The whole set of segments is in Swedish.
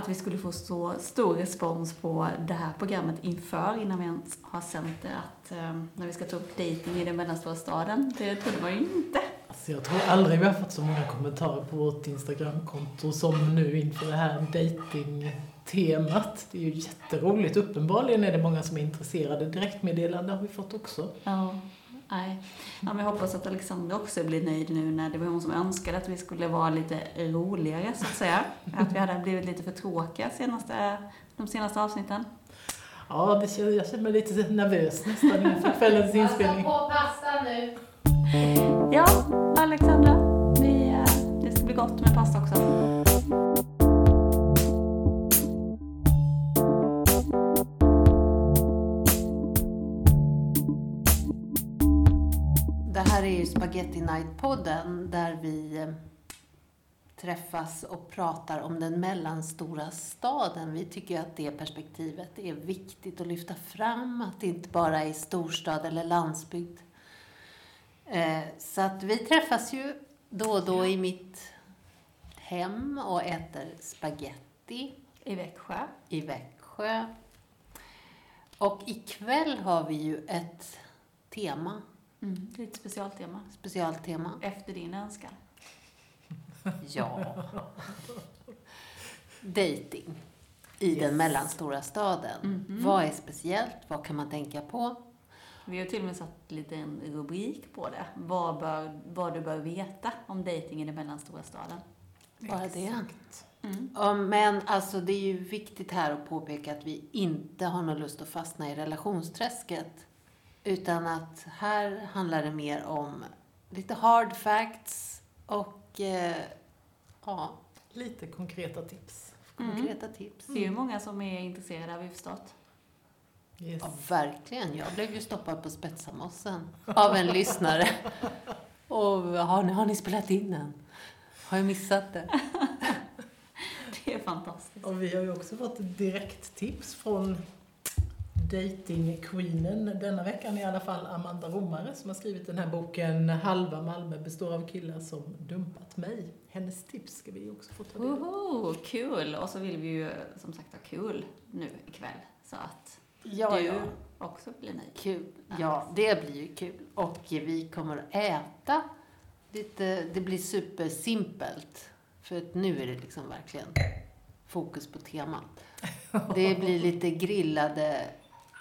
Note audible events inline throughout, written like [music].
att vi skulle få så stor respons på det här programmet inför, innan vi ens har sänt det, att eh, när vi ska ta upp dating i den mellanstora staden. Det trodde man ju inte. Alltså jag tror aldrig vi har fått så många kommentarer på vårt Instagramkonto som nu inför det här dating-temat. Det är ju jätteroligt. Uppenbarligen är det många som är intresserade. Direktmeddelande har vi fått också. Ja, nej. Ja, men jag hoppas att Alexandra också blir nöjd nu när det var hon som önskade att vi skulle vara lite roligare, så att säga. Att vi hade blivit lite för tråkiga senaste, de senaste avsnitten. Ja, det jag känner mig lite nervös nästan inför kvällens inspelning. Passa på pasta nu. Ja, Alexandra, vi, eh, det ska bli gott med pasta också. Ju Spaghetti Night-podden där vi eh, träffas och pratar om den mellanstora staden. Vi tycker att det perspektivet är viktigt att lyfta fram, att det inte bara är storstad eller landsbygd. Eh, Så att vi träffas ju då och då i mitt hem och äter spaghetti I Växjö. i Växjö. Och ikväll har vi ju ett tema, Mm, det är ett specialtema. specialtema. Efter din önskan. Ja. Dating i den mellanstora staden. Mhm. Vad är speciellt? Vad kan man tänka på? Vi har till och med satt lite en rubrik på det. Vad, bör, vad du bör veta om dating i den mellanstora staden. Bara det. Mm. Ja, men alltså det är ju viktigt här att påpeka att vi inte har någon lust att fastna i relationsträsket. Utan att här handlar det mer om lite hard facts och eh, ja, Lite konkreta tips. konkreta tips. Det är ju många som är intresserade, har vi förstått. Yes. Ja, verkligen. Jag blev ju stoppad på Spetsamossen [laughs] av en lyssnare. Och har ni, har ni spelat in den? Har jag missat det? [laughs] Det är fantastiskt. Och vi har ju också fått ett direkt tips från dating-queenen denna veckan i alla fall, Amanda Romare, som har skrivit den här boken Halva Malmö består av killar som dumpat mig. Hennes tips ska vi också få ta del av. Kul! Och så vill vi ju som sagt ha kul nu ikväll. Så att Ja, du ja. också blir nöjd. Kul. Ja, det blir ju kul. Och vi kommer att äta lite, det blir supersimpelt. För att nu är det liksom verkligen fokus på temat. [laughs] Det blir lite grillade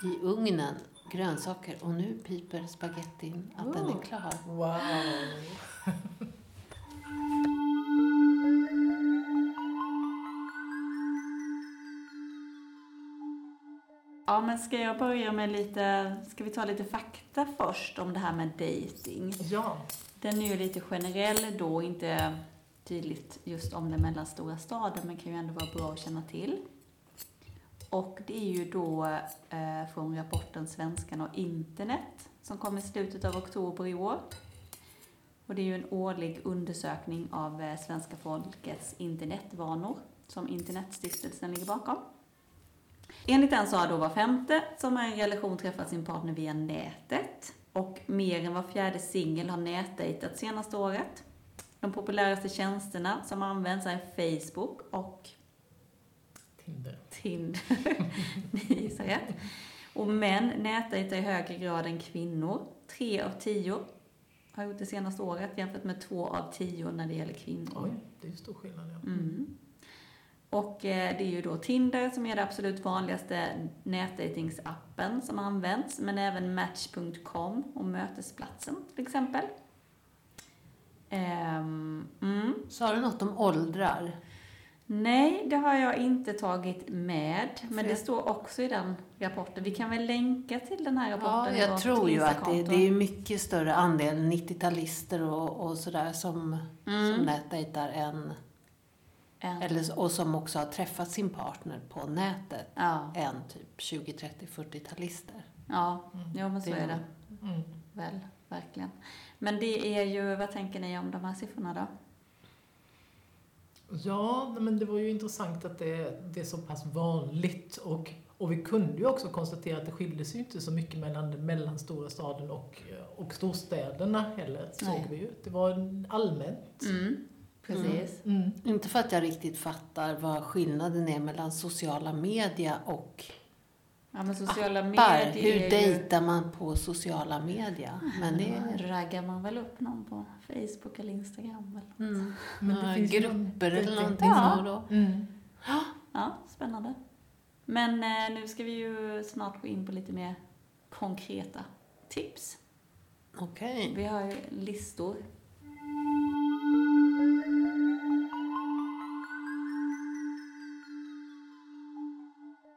i ugnen grönsaker. Och nu piper spagettin att den är klar. Wow! Ja, men ska jag börja med lite, ska vi ta lite fakta först om det här med dating? Ja, Den är ju lite generell då, inte tydligt just om den mellanstora staden, men kan ju ändå vara bra att känna till. Och det är ju då eh, från rapporten Svenskan och internet som kom i slutet av oktober i år. Och det är ju en årlig undersökning av eh, svenska folkets internetvanor som Internetstiftelsen ligger bakom. Enligt den så har då var femte som har en relation träffat sin partner via nätet. Och mer än var fjärde singel har nätdejtat senaste året. De populäraste tjänsterna som används är Facebook och Tinder. Tinder. [laughs] Ni gissar rätt. Och män nätdejtar i högre grad än kvinnor. Tre av tio har gjort det senaste året jämfört med två av tio när det gäller kvinnor. Oj, det är ju stor skillnad. Ja. Mm. Och eh, det är ju då Tinder som är det absolut vanligaste nätdatingsappen som används, men även Match.com och Mötesplatsen till exempel. Ehm, mm. Sa du något om åldrar? Nej, det har jag inte tagit med, men det står också i den rapporten. Vi kan väl länka till den här Ja, rapporten i jag tror ju att det, det är mycket större andel 90-talister och, och sådär som, Mm. som nätdejtar än, En- eller, och som också har träffat sin partner på nätet Ja, än typ 20, 30, 40-talister. ja, ja men så Det- är det Mm. väl, verkligen. Men det är ju, vad tänker ni om de här siffrorna då? Ja, men det var ju intressant att det, det är så pass vanligt och, och vi kunde ju också konstatera att det skilde sig inte så mycket mellan den mellanstora staden och, och storstäderna heller, såg Nej. vi ju. Det var allmänt. Mm. Precis. Mm. Inte för att jag riktigt fattar vad skillnaden är mellan sociala media och Ja, men sociala appar. medier Hur dejtar man på sociala media? Men det är... raggar man väl upp någon på Facebook eller Instagram. Eller? Mm. Men det Ja, finns ju grupper eller någon- någonting Ja. så då. Mm. Ja, spännande. Men eh, nu ska vi ju snart gå in på lite mer konkreta tips. Okej. Vi har ju listor.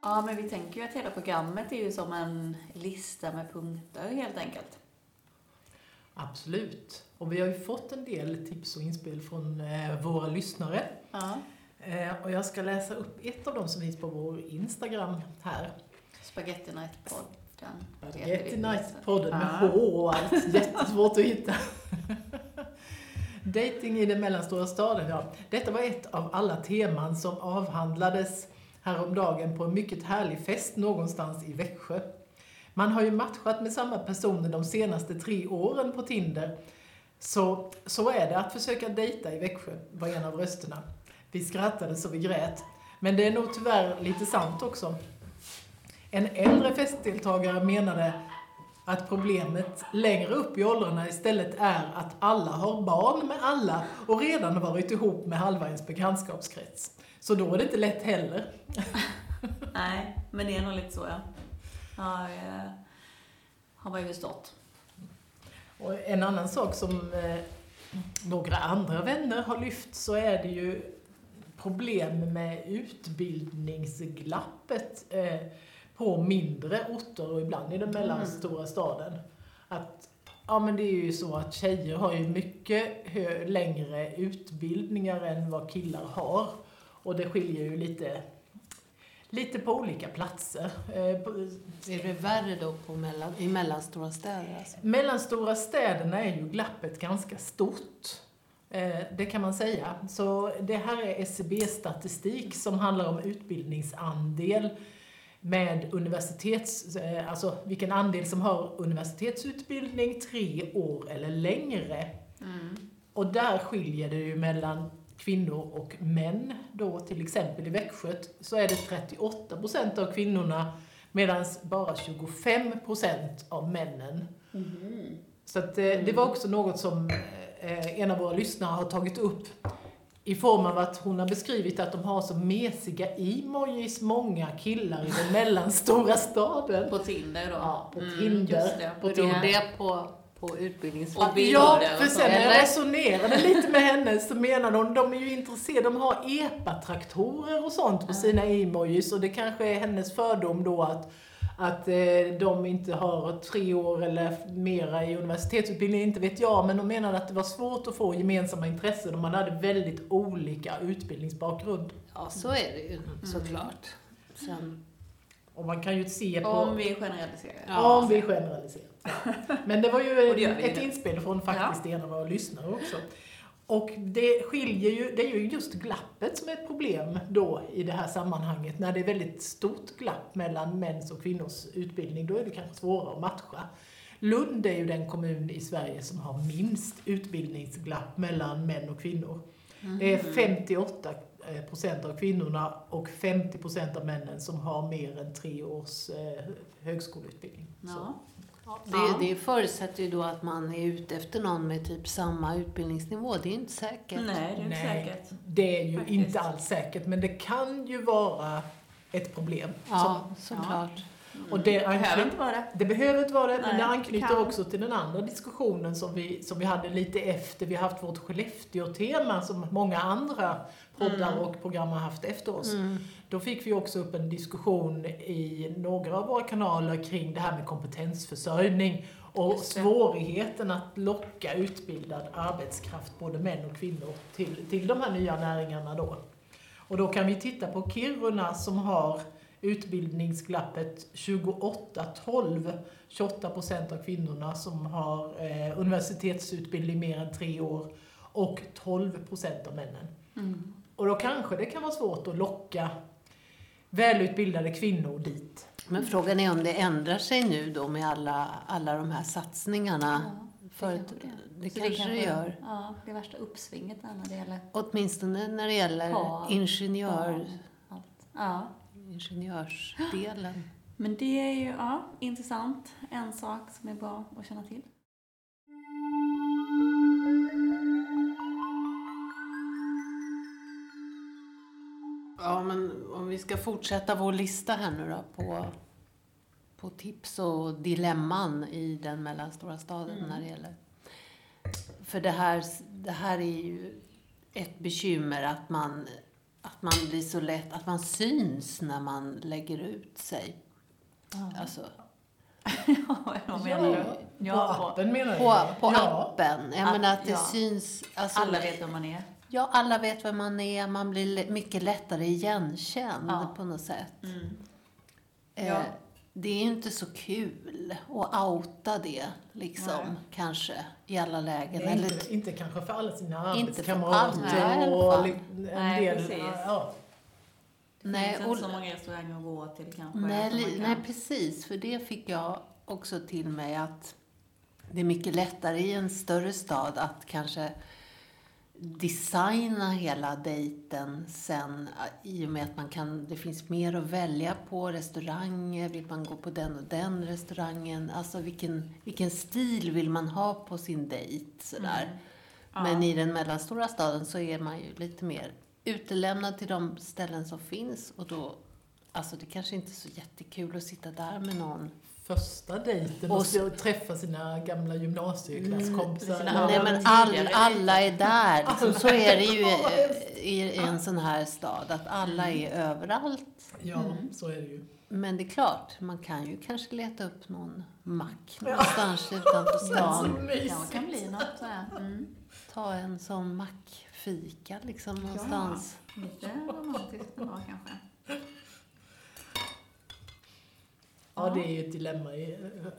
Ja, men vi tänker ju att hela programmet är ju som en lista med punkter helt enkelt. Absolut. Och vi har ju fått en del tips och inspel från eh, våra lyssnare. Ja. Eh, och jag ska läsa upp ett av dem som finns på vår Instagram här. Spaghetti Night-podden. Spaghetti Night-podden med Ja. H och allt. Jättesvårt att hitta. Dating i den mellanstora staden, ja. Detta var ett av alla teman som avhandlades häromdagen på en mycket härlig fest någonstans i Växjö. Man har ju matchat med samma personer de senaste tre åren på Tinder. Så, så är det att försöka dejta i Växjö, var en av rösterna. Vi skrattade så vi grät. Men det är nog tyvärr lite sant också. En äldre festdeltagare menade att problemet längre upp i åldrarna istället är att alla har barn med alla och redan har varit ihop med halva ens bekantskapskrets. Så då är det inte lätt heller. [laughs] Nej, men det är nog lite så ja. Ja, eh, har man ju förstått. Och en annan sak som eh, några andra vänner har lyft så är det ju problem med utbildningsglappet eh, på mindre orter och ibland i den mellanstora staden. Att, ja men det är ju så att tjejer har ju mycket längre utbildningar än vad killar har. Och det skiljer ju lite, lite på olika platser. Eh, Är det värre då på mellan, i mellanstora städer? Alltså? Mellanstora städerna är ju glappet ganska stort. Eh, Det kan man säga. Så det här är SCB-statistik som handlar om utbildningsandel med universitets, eh, alltså vilken andel som har universitetsutbildning tre år eller längre. Mm. Och där skiljer det ju mellan kvinnor och män. Då till exempel i Växjö så är det 38 procent av kvinnorna medan bara 25 procent av männen. Så att, eh, det var också något som eh, en av våra lyssnare har tagit upp i form av att hon har beskrivit att de har så mesiga emojis, många killar i den [laughs] mellanstora staden. På Tinder då? Ja, på Mm, Tinder. just det. På Beror Tinder. det på, på utbildningsfall? Och bilder Ja, för så, sen när jag resonerade [laughs] lite med henne så menade hon, de är ju intresserade, de har epa-traktorer och sånt på sina emojis och det kanske är hennes fördom då att att eh, de inte har tre år eller mera i universitetsutbildning, inte vet jag, men de menade att det var svårt att få gemensamma intressen och man hade väldigt olika utbildningsbakgrund. Ja, så är det ju såklart. Sen, Och man kan ju se på... Om vi generaliserar. Ja. Om vi generaliserar. [laughs] Men det var ju det ett inspel från faktiskt en av våra lyssnare också. Och det skiljer ju, det är ju just glappet som är ett problem då i det här sammanhanget. När det är väldigt stort glapp mellan mäns och kvinnors utbildning, då är det kanske svårare att matcha. Lund är ju den kommun i Sverige som har minst utbildningsglapp mellan män och kvinnor. Det är 58 eh, procent av kvinnorna och 50 procent av männen som har mer än tre års eh, högskoleutbildning. Så. Ja. det, det förutsätter ju då att man är ute efter någon med typ samma utbildningsnivå. Det är inte säkert. Nej, det är inte Nej. säkert. Det är ju Faktiskt. inte alls säkert, men det kan ju vara ett problem. Ja, såklart. Och det Det behöver inte vara det. Det behöver inte vara det, men Nej, det det anknyter kan. också till den andra diskussionen som vi, som vi hade lite efter. Vi haft vårt Skellefteå-tema som många andra poddar Mm. och program har haft efter oss. Mm. Då fick vi också upp en diskussion i några av våra kanaler kring det här med kompetensförsörjning och det. svårigheten att locka utbildad arbetskraft, både män och kvinnor, till, till de här nya näringarna då. Och då kan vi titta på Kiruna som har utbildningsglappet 28-12, 28 procent av kvinnorna som har eh, universitetsutbildning mer än tre år och 12 procent av männen. Mm. Och då kanske det kan vara svårt att locka välutbildade kvinnor dit. Men frågan är om det ändrar sig nu då med alla, alla de här satsningarna Förut, kanske det Så kanske det gör. Ja, det värsta uppsvinget när det gäller Åtminstone när det gäller Par, ingenjör, barn, allt. Ja. Ingenjörsdelen. [gasps] Men det är ju ja, intressant. En sak som är bra att känna till. Ja, men om vi ska fortsätta vår lista här nu då på, på tips och dilemman i den mellanstora staden Mm. när det gäller... För det här, det här är ju ett bekymmer att man, att man blir så lätt, att man syns när man lägger ut sig. Alltså, [laughs] Ja, vad menar du? Ja, på, appen menar du? på, på ja. appen. Jag menar att det ja. syns... Alltså, alla vet vem man är. Ja, alla vet vem man är. Man blir mycket lättare igenkänd Ja. på något sätt. Mm. Eh, Ja. Det är ju inte så kul att outa det, liksom, Nej. kanske, i alla lägen. Nej, Eller, inte, inte kanske för alla sina Inte för arbetskamrater och en Nej, del... precis. Ja, Det nej, finns och, inte så många restauranger att gå till kanske. nej, li, kan- nej, precis. För det fick jag också till mig att det är mycket lättare i en större stad att kanske designa hela dejten sen i och med att man kan, det finns mer att välja på, restauranger, vill man gå på den och den restaurangen, alltså vilken, vilken stil vill man ha på sin dejt sådär. Mm. Ja. Men i den mellanstora staden så är man ju lite mer utelämnad till de ställen som finns och då, alltså det kanske inte är så jättekul att sitta där med någon första dejten Och och, s- och träffa sina gamla gymnasieklasskompisar. Mm, Ja, Nej, Ja, men all, alla är där. [laughs] Liksom, så är det ju Alla i, i en sån här stad, att alla är överallt. Ja, Mm. så är det ju. Men det är klart, man kan ju kanske leta upp någon mack någonstans [laughs] utanför Så stan. Det kanske kan bli något sådär. Mm. Ta en sån mackfika liksom någonstans. Lite romantiskt ändå kanske. Ja, det är ju ett dilemma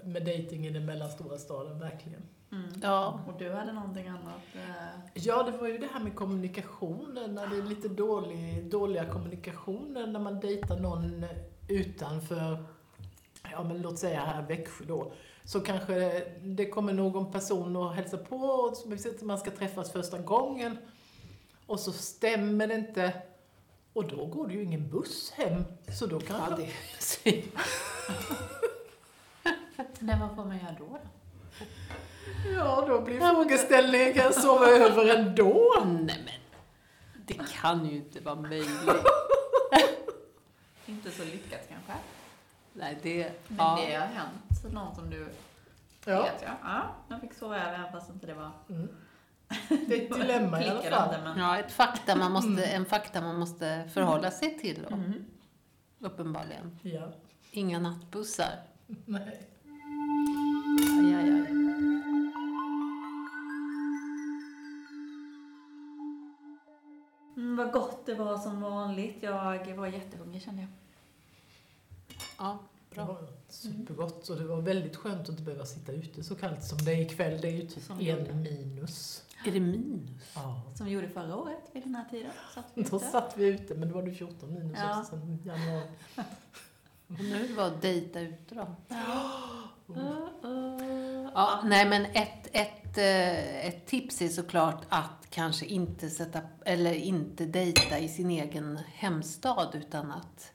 med dejting i den mellanstora staden, verkligen. Mm. Ja. Och du hade någonting annat? eh, Ja, det var ju det här med kommunikationen, när det är lite dålig, dåliga kommunikationer när man dejtar någon utanför, ja men låt säga här Växjö då, så kanske det kommer någon person och hälsar på, och man ska träffas första gången, och så stämmer det inte, och då går det ju ingen buss hem, så då kanske... Ja, det [laughs] [laughs] Nej, vad får man göra då? då? Ja, då blir frågeställningen, kan jag sova över ändå? Nej men, det kan ju inte vara möjligt. [laughs] Inte så lyckat kanske. Nej, det... Men Ja. det har hänt. Så någon som du Ja, vet ja. Ja, jag fick sova över även fast inte det var... mm. det är ett dilemma i alla fall. men... Ja, ett fakta man måste, en fakta man måste förhålla sig till då, Mm. uppenbarligen. Ja, Inga nattbussar. nej. Aj, aj, aj. Mm, vad gott det var som vanligt. Jag var jättehungrig kände jag. Ja, Det bra. var supergott och det var väldigt skönt att inte behöva sitta ute så kallt som det är ikväll. Det är ju typ Som det är. en minus. Är det minus? Ja. Som vi gjorde förra året vid den här tiden. Satt vi Då satt vi ute, men då var det 14 minus Ja. också sen januari. Det var dejta ute då? Ja. Ja, nej men ett, ett, eh, ett tips är såklart att kanske inte sätta, eller inte dejta i sin egen hemstad utan att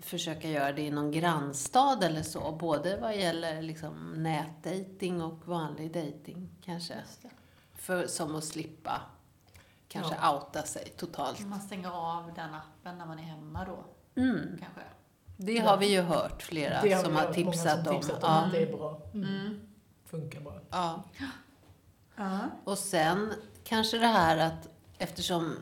försöka göra det i någon grannstad eller så. Både vad gäller liksom nätdating och vanlig dating kanske. För, som att slippa kanske outa sig totalt. Man stänger av den appen när man är hemma då, Mm. kanske. Det har vi ju hört flera Det som har tipsat som om. tipsat om Ja. att det är bra. Mm. Mm. Funkar bra. Ja. Ja. Och sen kanske det här att eftersom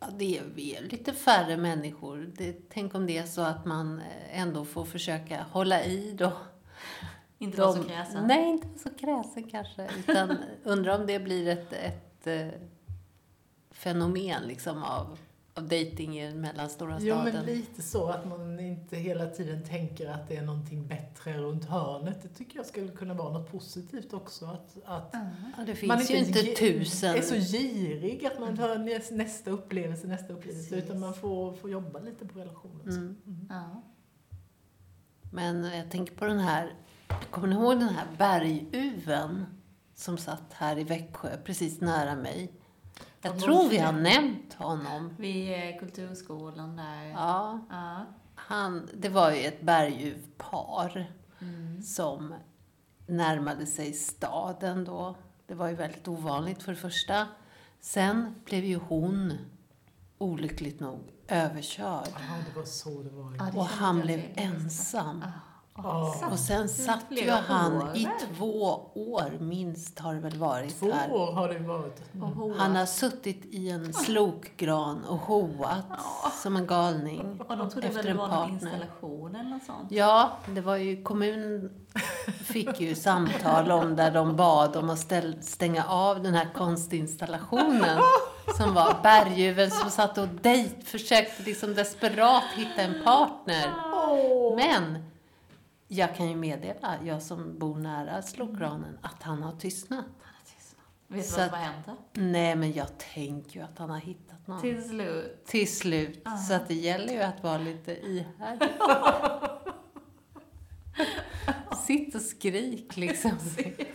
ja, det är, vi är lite färre människor. Det, tänk om det är så att man eh, ändå får försöka hålla i då. Inte vara så kräsen. Nej, inte vara så kräsen kanske. Utan [laughs] undrar om det blir ett, ett eh, fenomen liksom av, av dating i den mellanstora Jo, staden. men lite så att man inte hela tiden tänker att det är någonting bättre runt hörnet. Det tycker jag skulle kunna vara något positivt också. Att, att ja, det man finns ju inte tusen... är så girig att man tar näs- nästa upplevelse, nästa upplevelse. Precis. Utan man får, får jobba lite på relationen. Mm. Mm. Ja. Men jag tänker på den här Kommer ni ihåg den här berguven som satt här i Växjö, precis nära mig? Jag Ja, tror vi har nämnt honom. Vid kulturskolan där. Ja, Ja. han, det var ju ett berguvpar Mm. som närmade sig staden då. Det var ju väldigt ovanligt för det första. Sen blev ju hon olyckligt nog överkörd. Ja, det var så det var. Ja, det Och han blev ensam. Ja. Ja. Och sen satt ju han år, i två år minst har det väl varit Två här. år har det varit. Mm. Han har suttit i en slokgran och hoat som en galning och de trodde väl efter det en var någon partner. installation eller något sånt. Ja, det var ju kommunen fick ju samtal om där de bad om att ställ, stänga av den här konstinstallationen [laughs] som var berguven som satt och dejt, försökte liksom desperat hitta en partner. Men jag kan ju meddela, jag som bor nära slokgranen, att han har tystnat. Vet du vad som har hänt då? Nej, men jag tänker ju att han har hittat någon. Till slut. Till slut. Ja. Så att det gäller ju att vara lite ihärdig. [laughs] Sitt och skrik liksom.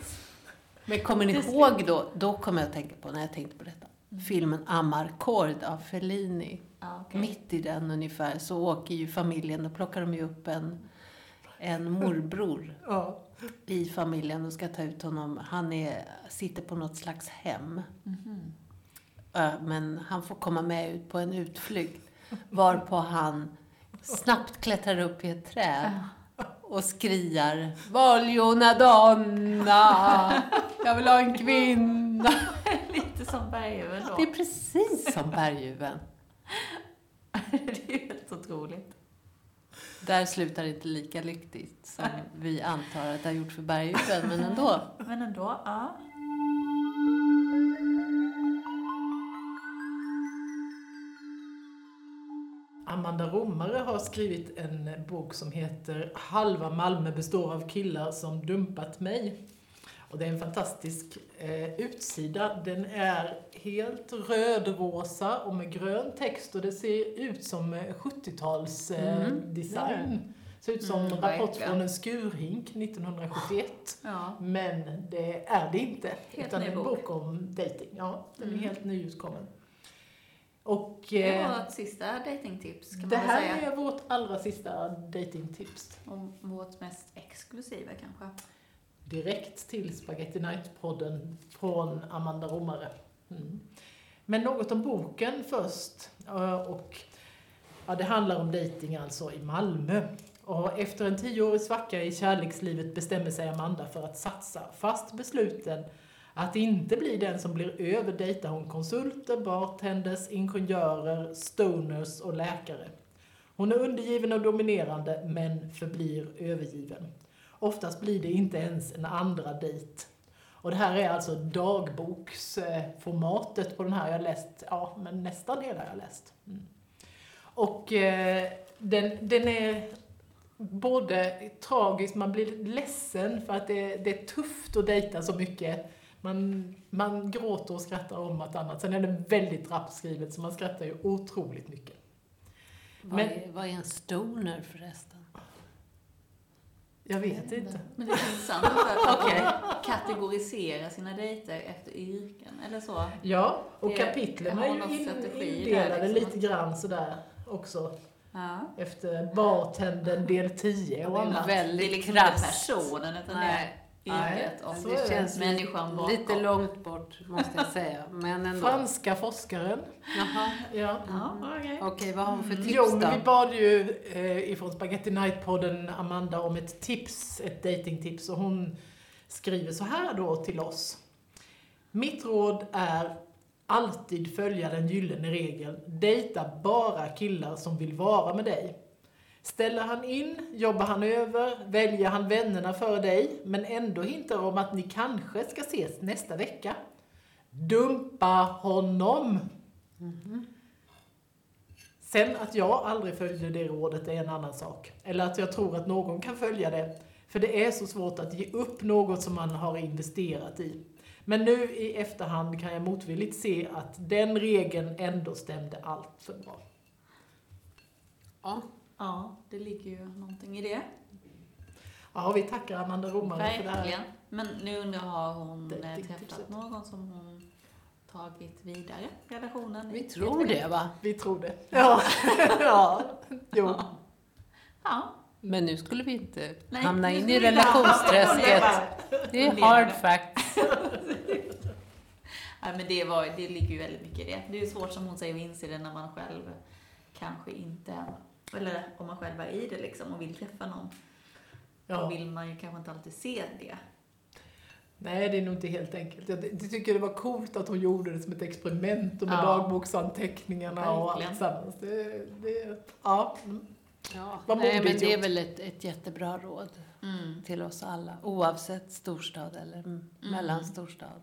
[laughs] Men kommer ni ihåg då, då kommer jag att tänka på, när jag tänkte på detta, filmen Amarcord av Fellini. Ja, okej. Mitt i den ungefär så åker ju familjen, då plockar de ju upp en, en morbror Ja. i familjen och ska ta ut honom. Han är, sitter på något slags hem. Ö, Men han får komma med ut på en utflykt. Varpå han snabbt klättrar upp i ett träd och skriar Voglio donna! Jag vill ha en kvinna! [laughs] Lite som berguven då. Det är precis som berguven. [laughs] det är helt otroligt. Där slutar det inte lika lyckligt som vi antar att det har gjort för berguven, men ändå. Men ändå, ja. Amanda Romare har skrivit en bok som heter Halva Malmö består av killar som dumpat mig. Och det är en fantastisk eh, utsida. Den är helt rödrosa och med grön text och det ser ut som eh, 70-tals eh, Mm. Ser ut som Mm, rapport verkligen. från en skurhink 1971. ja. Men det är det inte. Helt utan ny en bok. bok om dating. Ja, den är Mm. helt nyutkommen. Och Det eh, var ett sista datingtips kan man det här säga. är vårt allra sista datingtips. Och vårt mest exklusiva kanske. Direkt till Spaghetti Night-podden från Amanda Romare. Mm. Men något om boken först. Eh, och, ja, det handlar om dating alltså i Malmö. Och efter en tioårig svacka i kärlekslivet bestämmer sig Amanda för att satsa. Fast besluten att inte bli den som blir över dejtar hon konsulter, bartenders, ingenjörer, stoners och läkare. Hon är undergiven och dominerande, men förblir övergiven. Oftast blir det inte ens en andra dejt. Och det här är alltså dagboksformatet på den här. Jag har läst, ja men nästan hela jag har läst. Mm. Och eh, den, den är både tragisk, man blir ledsen för att det, det är tufft att dejta så mycket. Man, man gråter och skrattar om vartannat. Sen är det väldigt rappt skrivet så man skrattar ju otroligt mycket. Vad, Men- är, vad är en stoner förresten? Jag vet inte. Men det är intressant att Okej. de kategoriserar sina dejter efter yrken eller så. Ja, och Det- kapitlen har är ju indelade liksom. lite grann sådär också. Ja. Efter bartendern del 10 Det och annat. Det är väldigt liksom inte personen utan Nej. det är yrket Nej, är det. Känns människan bakom. lite långt bort, måste jag säga. Men ändå. Franska forskaren. Jaha. Ja. Ja, okej. Okej, vad har hon för tips Jo, då? vi bad ju eh, ifrån Spaghetti Night-podden Amanda om ett tips, ett datingtips och hon skriver så här då till oss. Mitt råd är alltid följa den gyllene regeln. Dejta bara killar som vill vara med dig. Ställer han in, jobbar han över, väljer han vännerna före dig, men ändå hintar om att ni kanske ska ses nästa vecka. Dumpa honom! Sen att jag aldrig följde det rådet är en annan sak. Eller att jag tror att någon kan följa det. För det är så svårt att ge upp något som man har investerat i. Men nu i efterhand kan jag motvilligt se att den regeln ändå stämde allt för bra. Ja. Ja, det ligger ju någonting i det. Ja, vi tackar Amanda Romare för det här. Verkligen. Men nu undrar jag, har hon eh, Datingtipset. träffat någon som hon tagit vidare relationen? Vi tror det va? Vi tror det. Ja, ja. [laughs] jo. Ja. Men nu skulle vi inte Nej, hamna in i relationsträsket. Det är hard facts. [laughs] Nej, men det, var, det ligger ju väldigt mycket i det. Det är ju svårt som hon säger att inse det när man själv kanske inte, eller om man själv är i det liksom och vill träffa någon. Då Ja. vill man ju kanske inte alltid se det. Nej, det är nog inte helt enkelt. Jag tycker det var coolt att hon gjorde det som ett experiment och med Ja. dagboksanteckningarna och Verkligen. alltsammans. Det, det, ja. Ja, Vad nej, men det är väl ett, ett jättebra råd Mm. till oss alla, oavsett storstad eller mm. mellanstorstad.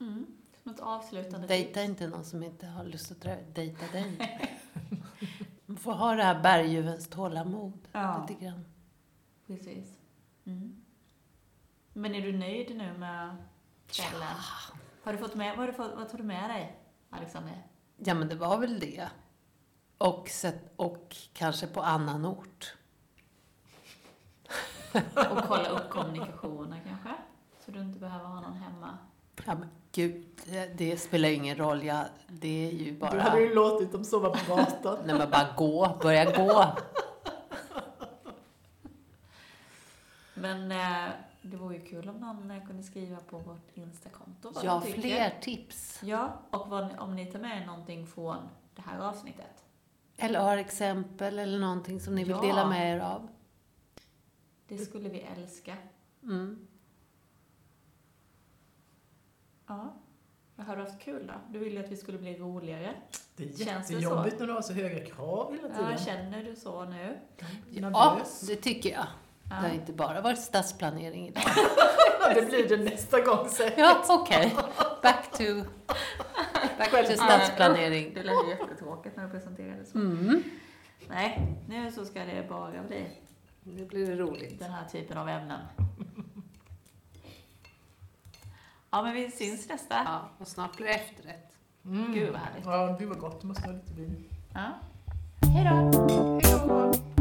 Mm. Som ett avslutande Dejta inte någon som inte har lust att dejta dig. [laughs] Man får ha det här berguvens tålamod Ja. lite grann. Precis. Mm. Men är du nöjd nu med kvällen? Har du fått med, vad, har du fått, vad tar du med dig, Alexander? Ja, men det var väl det. Och, och kanske på annan ort. Och kolla upp kommunikationen kanske? Så du inte behöver ha någon hemma. Ja, men gud, det, spelar ju ingen roll. Jag, det är ju Du bara... hade ju låtit dem sova på gatan. När man bara gå, börja gå. Men eh, det vore ju kul om någon eh, kunde skriva på vårt Instakonto vad Ja, fler tips. Ja, och vad, om ni tar med er någonting från det här avsnittet. Eller har exempel eller någonting som ni vill Ja. dela med er av. Det skulle vi älska. Mm. Ja. Har du haft kul då? Du ville att vi skulle bli roligare. Det är Känns det jättejobbigt när du har så höga krav hela tiden. Ja, känner du så nu? Ja, det tycker jag. Ja. Det har inte bara varit stadsplanering idag. [laughs] Det blir det nästa gång säkert. Ja, okej. Back to, back to stadsplanering. Det lät ju jättetråkigt när du presenterade så. Mm. Nej, nu så ska det bara bli Nu blir det roligt. den här typen av ämnen. Ja, men vi syns nästa. Ja, och snart blir det efterrätt. Mm. Gud vad härligt. Ja, gud vad gott. Det måste vara lite vin. Ja. Hej då! Hej då!